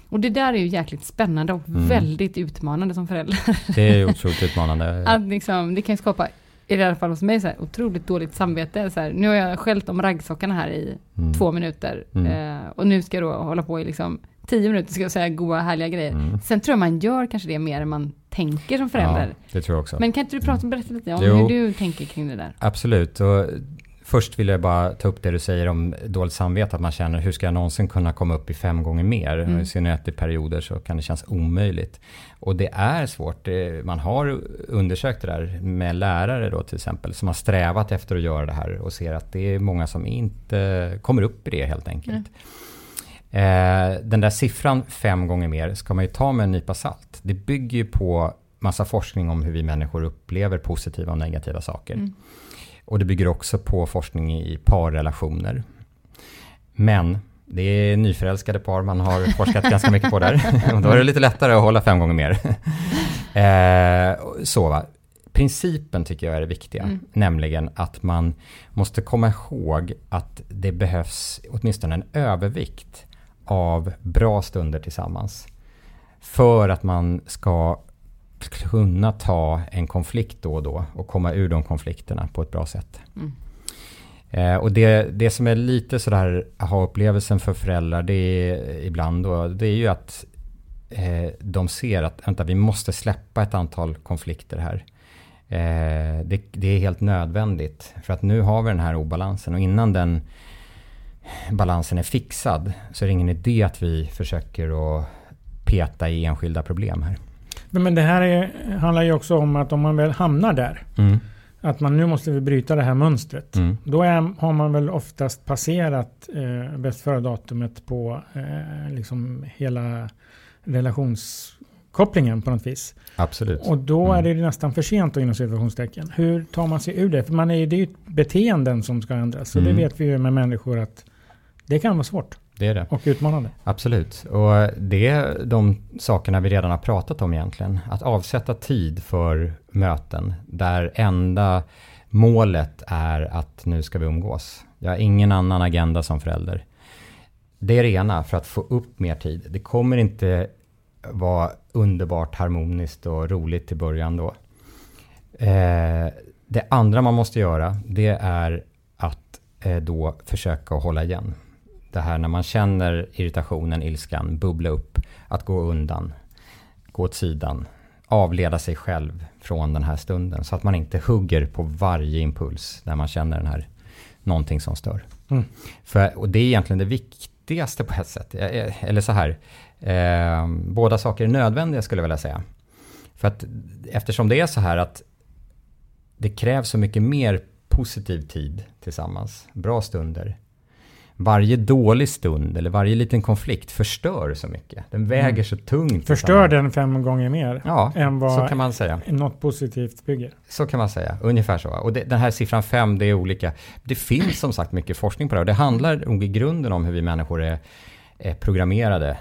Och det där är ju jäkligt spännande och
Mm.
väldigt utmanande som förälder.
Det är ju otroligt utmanande.
Att liksom, det kan ju skapa, i alla fall hos mig, så här, otroligt dåligt samvete. Så här, nu har jag skällt om raggsockarna här i
Mm.
två minuter.
Mm.
Eh, och nu ska jag då hålla på i liksom tio minuter, ska jag säga goa härliga grejer.
Mm.
Sen tror jag man gör kanske det mer än man tänker som förälder.
Ja, det tror jag också.
Men kan inte du prata och berätta lite om
Jo.
hur du tänker kring det där?
Absolut. Och först vill jag bara ta upp det du säger om dåligt samvete. Att man känner, hur ska jag någonsin kunna komma upp i fem gånger mer?
Mm.
I synnerhet i perioder så kan det kännas omöjligt. Och det är svårt. Man har undersökt det där med lärare då till exempel. Som har strävat efter att göra det här och ser att det är många som inte kommer upp i det helt enkelt. Eh, den där siffran fem gånger mer ska man ju ta med en nypa salt. Det bygger ju på massa forskning om hur vi människor upplever positiva och negativa saker.
Mm.
Och det bygger också på forskning i parrelationer. Men det är nyförälskade par man har forskat ganska mycket på där. Och då är det lite lättare att hålla fem gånger mer. eh, så va. Principen tycker jag är det viktiga.
Mm.
Nämligen att man måste komma ihåg att det behövs åtminstone en övervikt av bra stunder tillsammans. För att man ska kunna ta en konflikt då och då och komma ur de konflikterna på ett bra sätt.
Mm.
Eh, och det, det som är lite sådär aha-upplevelsen för föräldrar, det är ibland då, det är ju att eh, de ser att vänta, vi måste släppa ett antal konflikter här. Eh, det, det är helt nödvändigt för att nu har vi den här obalansen och innan den balansen är fixad så är det ingen idé att vi försöker att peta i enskilda problem här.
Men det här är, handlar ju också om att om man väl hamnar där,
Mm.
att man nu måste vi bryta det här mönstret.
Mm.
Då är, har man väl oftast passerat eh, bäst före-datumet på eh, liksom hela relationskopplingen på något vis.
Absolut.
Och då
Mm.
är det ju nästan för sent inom situationstecken. Hur tar man sig ur det? För man är, det är ju beteenden som ska ändras. Så
Mm.
det vet vi ju med människor att det kan vara svårt
Det är det.
och utmanande.
Absolut. Och det är de sakerna vi redan har pratat om egentligen. Att avsätta tid för möten där enda målet är att nu ska vi umgås. Jag har ingen annan agenda som förälder. Det är det ena för att få upp mer tid. Det kommer inte vara underbart harmoniskt och roligt i början då. Eh, det andra man måste göra det är att eh, då försöka hålla igen. Det här när man känner irritationen, ilskan bubbla upp, att gå undan, gå åt sidan, avleda sig själv från den här stunden så att man inte hugger på varje impuls när man känner den här någonting som stör.
Mm.
För, och det är egentligen det viktigaste på ett sätt. Eller så här, eh, båda saker är nödvändiga skulle jag vilja säga. För att eftersom det är så här att det krävs så mycket mer positiv tid tillsammans, bra stunder. Varje dålig stund eller varje liten konflikt förstör så mycket. Den väger
Mm.
så tungt.
Förstör den fem gånger mer
Ja,
än vad
så kan man säga.
något positivt bygger.
Så kan man säga, ungefär så. Och det, den här siffran 5, det är olika. Det finns som sagt mycket forskning på det och det handlar nog i grunden om hur vi människor är programmerade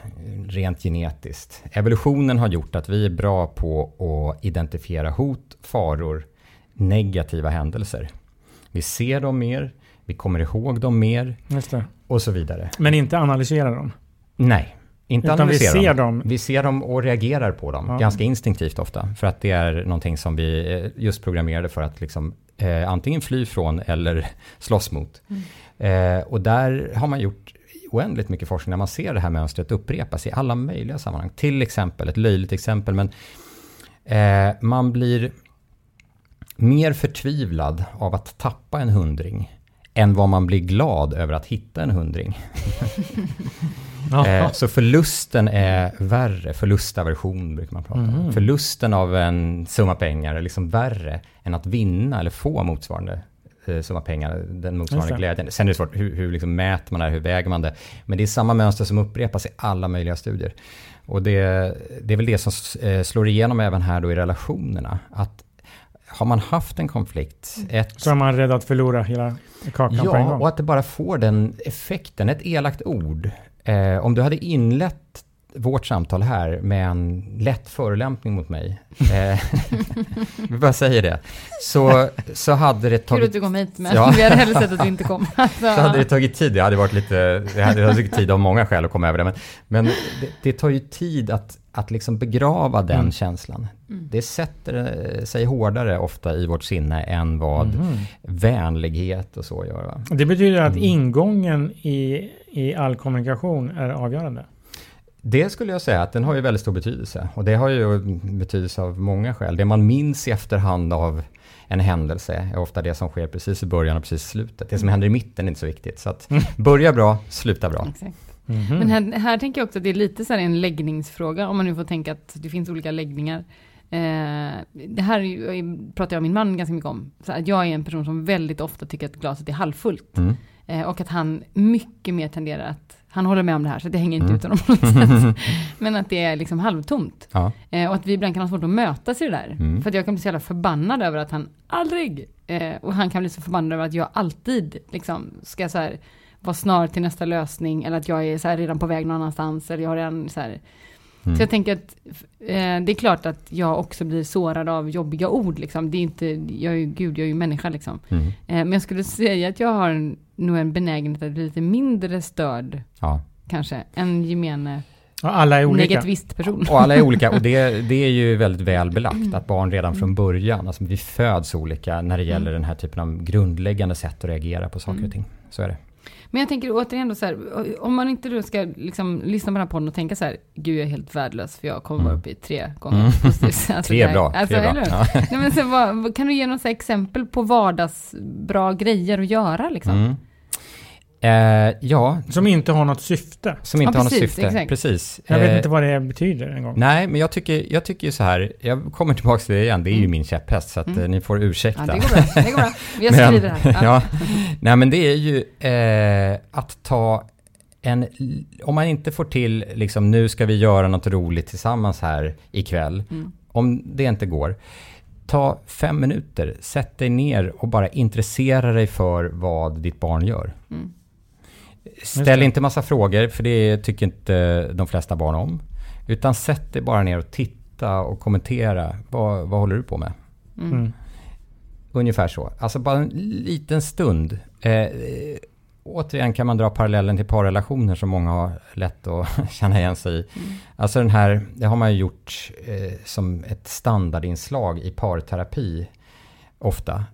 rent genetiskt. Evolutionen har gjort att vi är bra på att identifiera hot, faror, negativa händelser. Vi ser dem mer, vi kommer ihåg dem mer och så vidare.
Men inte analysera dem.
Nej, inte
Utan vi
analysera
ser
dem.
dem.
Vi ser dem och reagerar på dem,
Ja.
ganska instinktivt ofta. För att det är någonting som vi eh, just programmerade för att liksom, eh, antingen fly från eller slåss mot. Eh, och där har man gjort oändligt mycket forskning när man ser det här mönstret upprepas i alla möjliga sammanhang. Till exempel, ett löjligt exempel, men eh, man blir mer förtvivlad av att tappa en hundring än vad man blir glad över att hitta en hundring. Eh, så förlusten är värre, förlustaversion brukar man prata om.
Mhm.
Förlusten av en summa pengar är liksom värre än att vinna eller få motsvarande eh, summa pengar, den motsvarande glädjen. Sen är det svårt, hur, hur liksom mäter man det här, hur väger man det? Men det är samma mönster som upprepas i alla möjliga studier. Och det, det är väl det som eh, slår igenom även här då i relationerna. Att har man haft en konflikt, ett
Så är man rädd att förlora hela kakan på en
Ja,
gång.
och att det bara får den effekten. Ett elakt ord. Eh, om du hade inlett vårt samtal här med en lätt förolämpning mot mig. Eh, vi bara säger det. Så, så hade det
Kul att
tagit...
du kom hit, men
Ja.
vi hade hellre sett att du inte kom. Alltså,
Så hade det tagit tid. Det hade varit lite... Det hade tagit tid av många skäl att komma över det. Men, men det, det tar ju tid att, att liksom begrava den
Mm.
känslan. Det sätter eh, sig hårdare ofta i vårt sinne än vad
Mhm.
vänlighet och så gör. Va?
Det betyder att
Mm.
ingången i, i all kommunikation är avgörande.
Det skulle jag säga att den har ju väldigt stor betydelse. Och det har ju betydelse av många skäl. Det man minns i efterhand av en händelse är ofta det som sker precis i början och precis i slutet. Det som händer i mitten är inte så viktigt. Så att börja bra, sluta bra.
Exakt.
Mhm.
Men här, här tänker jag också att det är lite så här en läggningsfråga, om man nu får tänka att det finns olika läggningar. Eh, det här ju, pratar jag och min man ganska mycket om. Så att jag är en person som väldigt ofta tycker att glaset är halvfullt.
Mm.
Eh, och att han mycket mer tenderar att, han håller med om det här, så det hänger inte
Mm.
ut honom på något sätt. Men att det är liksom halvtomt.
Ja.
Eh, och att vi ibland kan ha svårt att mötas i det där.
Mm.
För att jag kan bli så jävla förbannad över att han aldrig, eh, och han kan bli så förbannad över att jag alltid liksom ska så här vara snar till nästa lösning, eller att jag är så här redan på väg någon annanstans, eller jag har redan så här.
Mm.
Så jag tänker att eh, det är klart att jag också blir sårad av jobbiga ord liksom. Det är inte, jag är ju gud, jag är ju människa liksom.
Mm.
Eh, men jag skulle säga att jag har en, nog en benägenhet att bli lite mindre störd,
Ja.
kanske, än gemene
Och alla är olika.
negativist person.
Och alla är olika och det, det är ju väldigt väl belagt att barn redan från början, alltså vi föds olika när det gäller den här typen av grundläggande sätt att reagera på saker och ting. Så är det.
Men jag tänker återigen då så här, om man inte då ska liksom lyssna på den här podden och tänka så här, gud jag är helt värdelös för jag kommer vara
Mm.
uppe i tre gånger
Mm.
positivt. Alltså,
Tre bra,
Alltså,
tre bra. Ja.
Nej, men så, vad, kan du ge några exempel på vardagsbra grejer att göra liksom?
Mm. Eh, ja,
Som inte har något syfte.
som inte
Ja,
har något
precis,
syfte.
exakt.
Precis.
Jag vet
Eh,
inte vad det betyder en gång.
Nej, men jag tycker, jag tycker ju så här, jag kommer tillbaka till det igen, det är ju
Mm.
min käpphäst, så att
Mm.
eh, ni får ursäkta.
Ja, det går bra. Det går bra. Vi det här.
ja, nej men det är ju eh, att ta en, om man inte får till liksom nu ska vi göra något roligt tillsammans här ikväll,
Mm.
om det inte går, ta fem minuter, sätt dig ner och bara intressera dig för vad ditt barn gör.
Mm.
Ställ inte massa frågor, för det tycker inte de flesta barn om. Utan sätt dig bara ner och titta och kommentera. Vad, vad håller du på med?
Mm.
Mm.
Ungefär så. Alltså bara en liten stund. Eh, eh, återigen kan man dra parallellen till parrelationer som många har lätt att känna igen sig i.
Mm.
Alltså den här, det har man ju gjort eh, som ett standardinslag i parterapi ofta.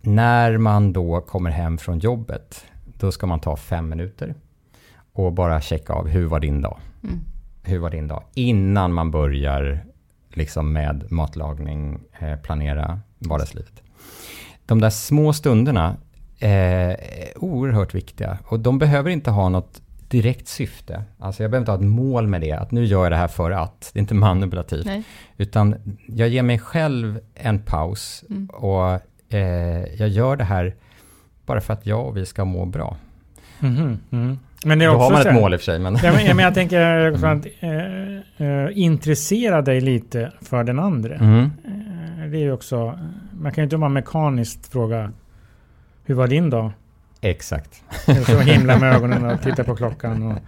När man då kommer hem från jobbet, då ska man ta fem minuter och bara checka av hur var din dag?
Mm.
Hur var din dag? Innan man börjar liksom med matlagning, eh, planera vardagslivet. De där små stunderna eh, är oerhört viktiga och de behöver inte ha något direkt syfte. Alltså jag behöver inte ha ett mål med det, att nu gör jag det här för att. Det är inte manipulativt.
Nej.
Utan jag ger mig själv en paus
Mm.
och eh, jag gör det här bara för att jag och vi ska må bra.
Mhm, mm. Men det är
Då
också
har man ett mål i och för sig, men...
Ja, men, ja, men jag tänker också att eh, eh, intressera dig lite för den andra.
Mm.
Eh, det är ju också, man kan ju inte bara mekaniskt fråga hur var din dag?
Exakt.
Så himla med ögonen och titta på klockan och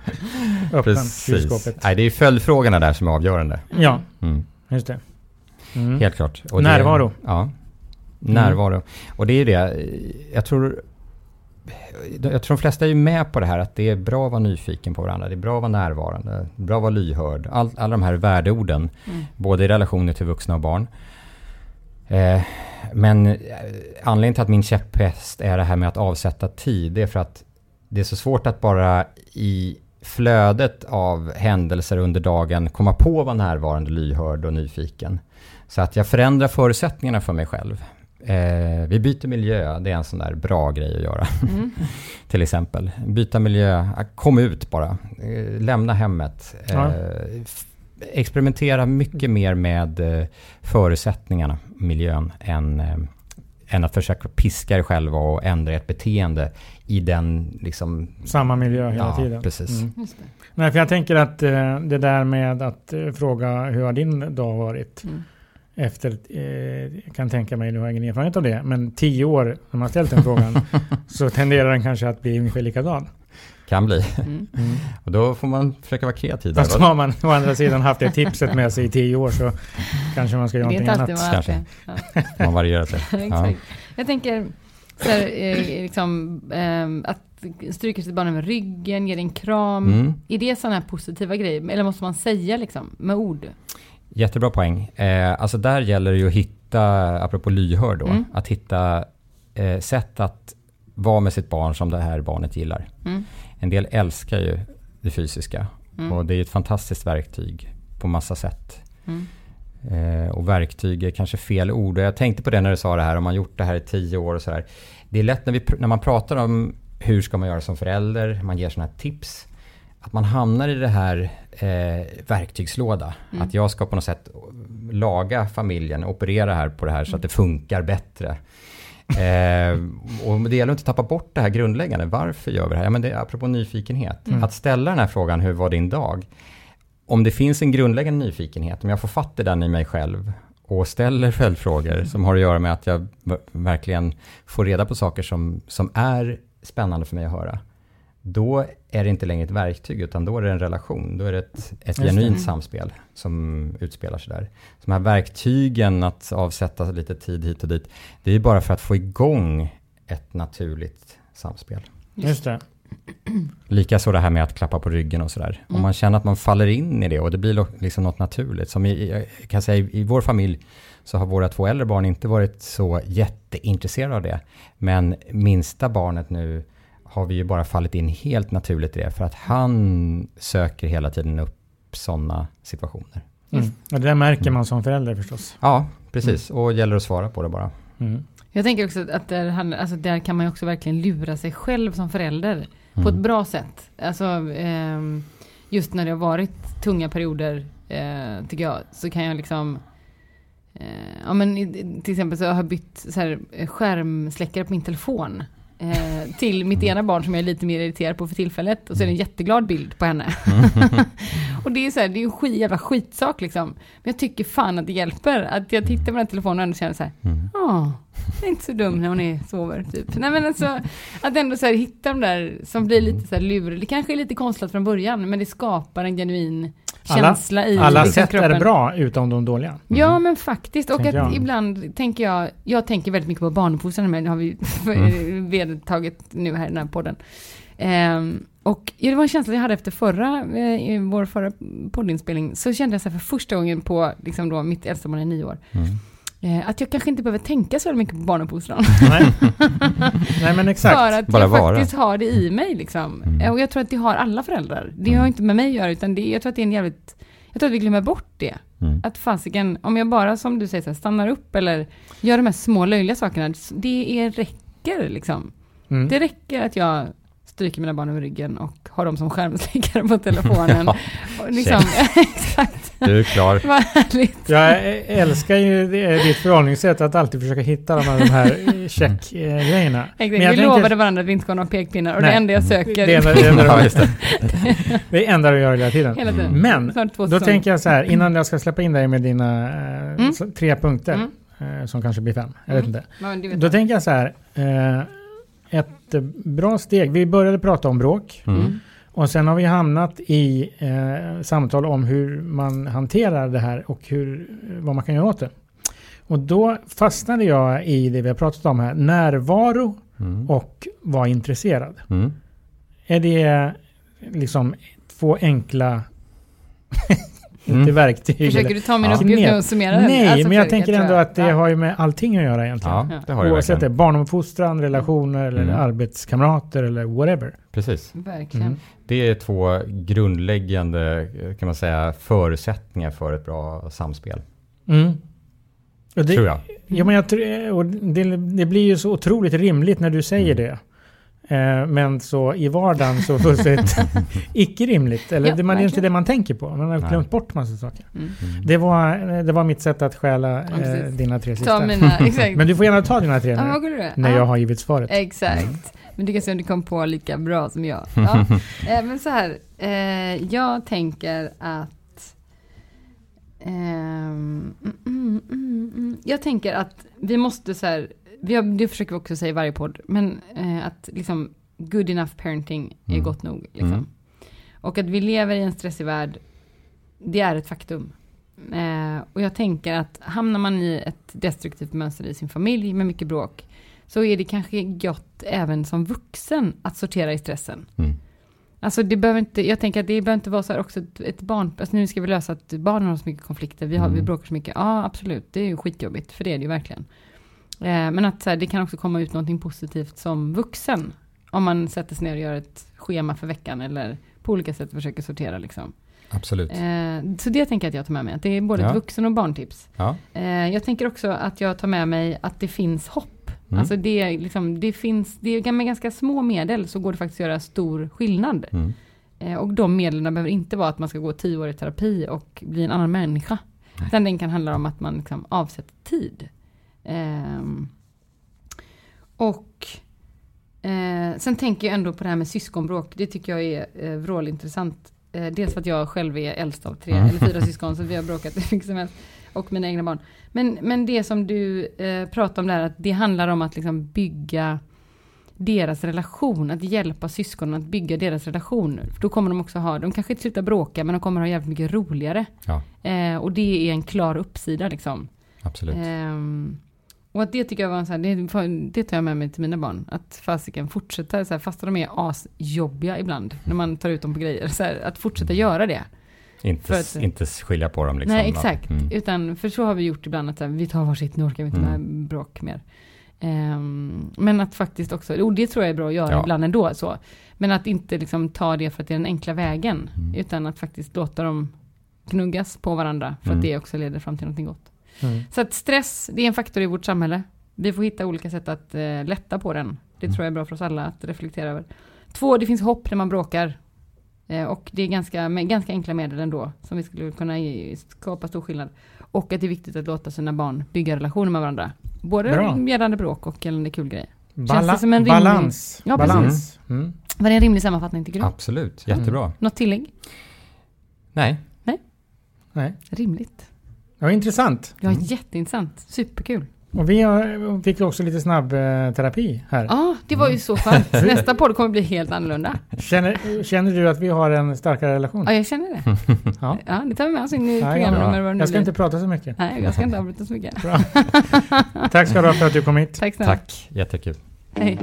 öppna
Precis.
kylskåpet.
Nej, det är ju följdfrågorna där som är avgörande.
Ja,
Mm.
just det. Mm.
Helt klart. Och
Närvaro.
Det, ja. Närvaro. Och det är ju det, jag tror... Jag tror de flesta är med på det här att det är bra att vara nyfiken på varandra. Det är bra att vara närvarande. Bra att vara lyhörd. All, alla de här värdeorden.
Mm.
Både i relationer till vuxna och barn. Eh, men eh, anledningen till att min käpphäst är det här med att avsätta tid. Det är för att det är så svårt att bara i flödet av händelser under dagen komma på att vara närvarande, lyhörd och nyfiken. Så att jag förändrar förutsättningarna för mig själv. Eh, vi byter miljö, det är en sån där bra grej att göra.
Mm.
Till exempel. Byta miljö, kom ut bara. Eh, lämna hemmet. Eh,
Ja.
experimentera mycket mer med eh, förutsättningarna, miljön, än, eh, än att försöka piska er själva och ändra ert beteende i den liksom...
Samma miljö hela
Ja,
tiden.
precis.
Mm.
Just det.
Nej, för jag tänker att eh, det där med att eh, fråga hur har din dag varit?
Mm.
Efter, eh, jag kan tänka mig, nu har jag ingen erfarenhet av det, men tio år när man ställt den frågan så tenderar den kanske att bli ungefär likadan.
Kan bli.
Mm.
Och då får man försöka vara kreativ.
Fast har man å andra sidan haft det tipset med sig i tio år så kanske man ska göra någonting annat.
man
Kanske.
Ja.
Man varierar sig. Ja.
Jag tänker så här, eh, liksom, ehm, att stryka sitt barn över ryggen, ge det en kram.
Mm.
Är det sådana här positiva grejer? Eller måste man säga liksom med ord?
Jättebra poäng. Eh, alltså där gäller det ju att hitta, apropå lyhörd då,
Mm.
att hitta eh, sätt att vara med sitt barn som det här barnet gillar.
Mm.
En del älskar ju det fysiska
Mm.
och det är ett fantastiskt verktyg på massa sätt.
Mm.
Eh, och verktyg är kanske fel ord. Jag tänkte på det när du sa det här, om man gjort det här i tio år och sådär. Det är lätt när, vi, när man pratar om hur ska man göra som förälder, man ger sådana här tips. Att man hamnar i det här eh, verktygslåda.
Mm.
Att jag ska på något sätt laga familjen, operera här på det här så att det funkar bättre. Eh, och det gäller att inte tappa bort det här grundläggande. Varför gör vi det här? Ja, men det är apropå nyfikenhet.
Mm.
Att ställa den här frågan, hur var din dag? Om det finns en grundläggande nyfikenhet, om jag får fatt i den i mig själv och ställer följdfrågor som har att göra med att jag verkligen får reda på saker som, som är spännande för mig att höra. Då är det inte längre ett verktyg, utan då är det en relation. Då är det ett, ett genuint
Mm.
samspel som utspelar sig där. Så de här verktygen att avsätta lite tid hit och dit, det är ju bara för att få igång ett naturligt samspel.
Just det.
Likaså det här med att klappa på ryggen och sådär. Om
Mm.
man känner att man faller in i det och det blir liksom något naturligt. Som i, kan säga i, i vår familj så har våra två äldre barn inte varit så jätteintresserade av det. Men minsta barnet nu har vi ju bara fallit in helt naturligt i det. För att han söker hela tiden upp sådana situationer.
Mm. Och det där märker man som förälder förstås.
Ja, precis. Och gäller att svara på det bara.
Mm.
Jag tänker också att där, alltså där kan man ju också verkligen lura sig själv som förälder. På
Mm.
ett bra sätt. Alltså, ehm, just när det har varit tunga perioder, eh, tycker jag, så kan jag liksom... Eh, ja men till exempel så har jag bytt så här, eh, skärmsläckare på min telefon. Eh, till mitt ena barn som jag är lite mer irriterad på för tillfället. Och så är det en jätteglad bild på henne. och det är så här, det är en skit, jävla skitsak liksom. Men jag tycker fan att det hjälper. Att jag tittar på den telefonen och ändå känner så här,
Mm.
Ja, det är inte så dum när hon är sover typ. Nej men alltså, att ändå så här hitta de där som blir lite så här luriga. Det kanske är lite konstlat från början, men det skapar en genuin
Alla-
känsla i
Alla
liksom,
sätt är
kroppen.
bra utom de dåliga.
Ja men faktiskt, och att ibland tänker jag, jag tänker väldigt mycket på barnuppfostran, men det har vi vedertagit nu här i den här podden. Ehm, och ja, det var en känsla jag hade efter förra, eh, i vår förra poddinspelning, så kände jag så här för första gången på, liksom då, mitt äldsta barn är nio år,
Mm.
Eh, att jag kanske inte behöver tänka så mycket på barnuppfostran.
Nej. Nej men exakt.
För att
Bara
jag
vara.
faktiskt har det i mig liksom.
Mm.
Och jag tror att det har alla föräldrar. Det
Mm.
har inte med mig att göra, utan det, jag tror att det är en jävligt... Jag tror att vi glömmer bort det.
Mm.
Att fasiken, om jag bara som du säger så här, stannar upp eller gör de här små löjliga sakerna, det är, räcker liksom.
Mm.
Det räcker att jag stryker mina barn över ryggen och har dem som skärmsläckare på telefonen.
Ja,
liksom, exakt.
Du är klar.
Vad härligt.
Jag älskar ju det- ditt förhållningssätt att alltid försöka hitta de här, de här check-grejerna.
Exakt. Vi lovade varandra att vi inte ska ha några pekpinnar och
Nej.
det enda jag söker
Det enda, det enda,
Ja, just det.
det enda du gör hela tiden.
hela tiden.
Men då
säsonger.
tänker jag så här, innan jag ska släppa in dig med dina eh,
Mm.
tre punkter,
Mm.
eh, som kanske blir fem, jag
Mm.
vet inte.
Det vet
Då
jag.
tänker jag så här, eh, ett eh, bra steg, vi började prata om bråk.
Mm.
Och sen har vi hamnat i eh, samtal om hur man hanterar det här och hur, vad man kan göra åt det. Och då fastnade jag i det vi har pratat om här, närvaro
Mm.
och vara intresserad.
Mm.
Är det liksom två enkla, inte
Mm.
verktyg?
Försöker du ta min
Ja.
uppgift nu och summera den?
Nej,
Alltså,
men jag tänker ändå
jag.
att det
Ja.
har ju med allting att göra egentligen.
Ja, det har det
Oavsett det,
verkligen.
barnuppfostran, relationer eller
Mm.
arbetskamrater eller whatever.
Precis.
Verkligen.
Mm.
Det är två grundläggande kan man säga, förutsättningar för ett bra samspel.
Mm. Och det,
tror jag.
Ja, men jag och det, det blir ju så otroligt rimligt när du säger
Mm.
det. Eh, men så i vardagen så fullständigt icke rimligt. Eller
Ja,
det, man, det är inte det man tänker på. Man har
Nej.
glömt bort massa saker.
Mm.
Mm.
Det var, det var mitt sätt att stjäla eh,
precis.
dina tre sista.
Ta mina, exakt.
Men du får gärna ta dina tre
ja,
nu,
vad går du
när
ja.
jag har givit svaret.
Exakt. Men du kan se om du kom på lika bra som jag. Ja. Eh, men så här, eh, jag tänker att ehm, mm, mm, mm, mm. jag tänker att vi måste så här, vi det försöker vi också säga i varje podd, men eh, att liksom good enough parenting är
Mm.
gott nog. Liksom.
Mm.
Och att vi lever i en stressig värld, det är ett faktum. Eh, och jag tänker att hamnar man i ett destruktivt mönster i sin familj med mycket bråk, så är det kanske gott även som vuxen att sortera i stressen.
Mm.
Alltså det behöver inte, jag tänker att det behöver inte vara så här också ett, ett barn, alltså nu ska vi lösa att barnen har så mycket konflikter, vi, har,
Mm.
vi bråkar så mycket, ja absolut, det är ju skitjobbigt, för det är det ju verkligen. Eh, men att så här, det kan också komma ut någonting positivt som vuxen, om man sätter sig ner och gör ett schema för veckan, eller på olika sätt försöker sortera liksom.
Absolut.
Eh, så det tänker jag att jag tar med mig, att det är både
Ja.
ett vuxen och barntips.
Ja.
Eh, jag tänker också att jag tar med mig att det finns hopp.
Mm.
Alltså det, liksom, det finns, det är med ganska små medel så går det faktiskt att göra stor skillnad.
Mm.
Och de medlen behöver inte vara att man ska gå tio år i terapi och bli en annan människa. Utan den kan handla om att man liksom avsätter tid. Ehm, och eh, sen tänker jag ändå på det här med syskonbråk. Det tycker jag är eh, vrålintressant. Eh, dels för att jag själv är äldst av tre
Mm.
eller fyra syskon så vi har bråkat hur mycket som helst. Och mina egna barn. Men, men det som du eh, pratar om där, att det handlar om att liksom bygga deras relation, att hjälpa syskonen att bygga deras relation. Då kommer de också ha, de kanske inte slutar bråka, men de kommer ha jävligt mycket roligare.
Ja,
Eh, och det är en klar uppsida liksom.
absolut.
Ehm, och att det tycker jag var sån här, det, det tar jag med mig till mina barn. Att fasiken fortsätta, så här, fast de är asjobbiga ibland, när man tar ut dem på grejer. Så här, att fortsätta göra det.
inte,
att-
inte skilja på dem liksom.
Nej, exakt.
Mm.
Utan, för så har vi gjort ibland, att så här, vi tar varsitt, nu orkar vi inte
Mm.
med bråk mer. Ehm, men att faktiskt också, och det tror jag är bra att göra
Ja.
ibland ändå. Så. Men att inte liksom ta det för att det är den enkla vägen.
Mm.
Utan att faktiskt låta dem gnuggas på varandra. För
Mm.
att det också leder fram till någonting gott.
Mm.
Så att stress, det är en faktor i vårt samhälle. Vi får hitta olika sätt att eh, lätta på den. Det
Mm.
tror jag är bra för oss alla att reflektera över. Två, det finns hopp när man bråkar. Eh, och det är ganska, med ganska enkla medel ändå. Som vi skulle kunna ge, skapa stor skillnad. Och att det är viktigt att låta sina barn bygga relationer med varandra. Både
Bra.
gällande bråk och gällande kul grej.
Bala-
det som en rimlig-
balans.
Ja,
balans. Mm.
Var det en rimlig sammanfattning tycker du?
Absolut, jättebra.
Något tillägg?
Nej,
Nej.
Rimligt.
Var intressant.
Ja, jätteintressant. Superkul.
Och vi har, fick också lite snabb eh, terapi här.
Ja, det var ju så skönt. Nästa podd kommer bli helt annorlunda.
Känner, känner du att vi har en starkare relation?
Ja, jag känner det.
Ja.
Ja, det tar vi med oss in i
Ja, ja,
nu
Jag ska
blir.
inte prata så mycket.
Nej, jag ska inte avbryta så mycket.
Tack ska du ha för att du kom hit.
Tack snälla.
tack. Jättekul.
Hej.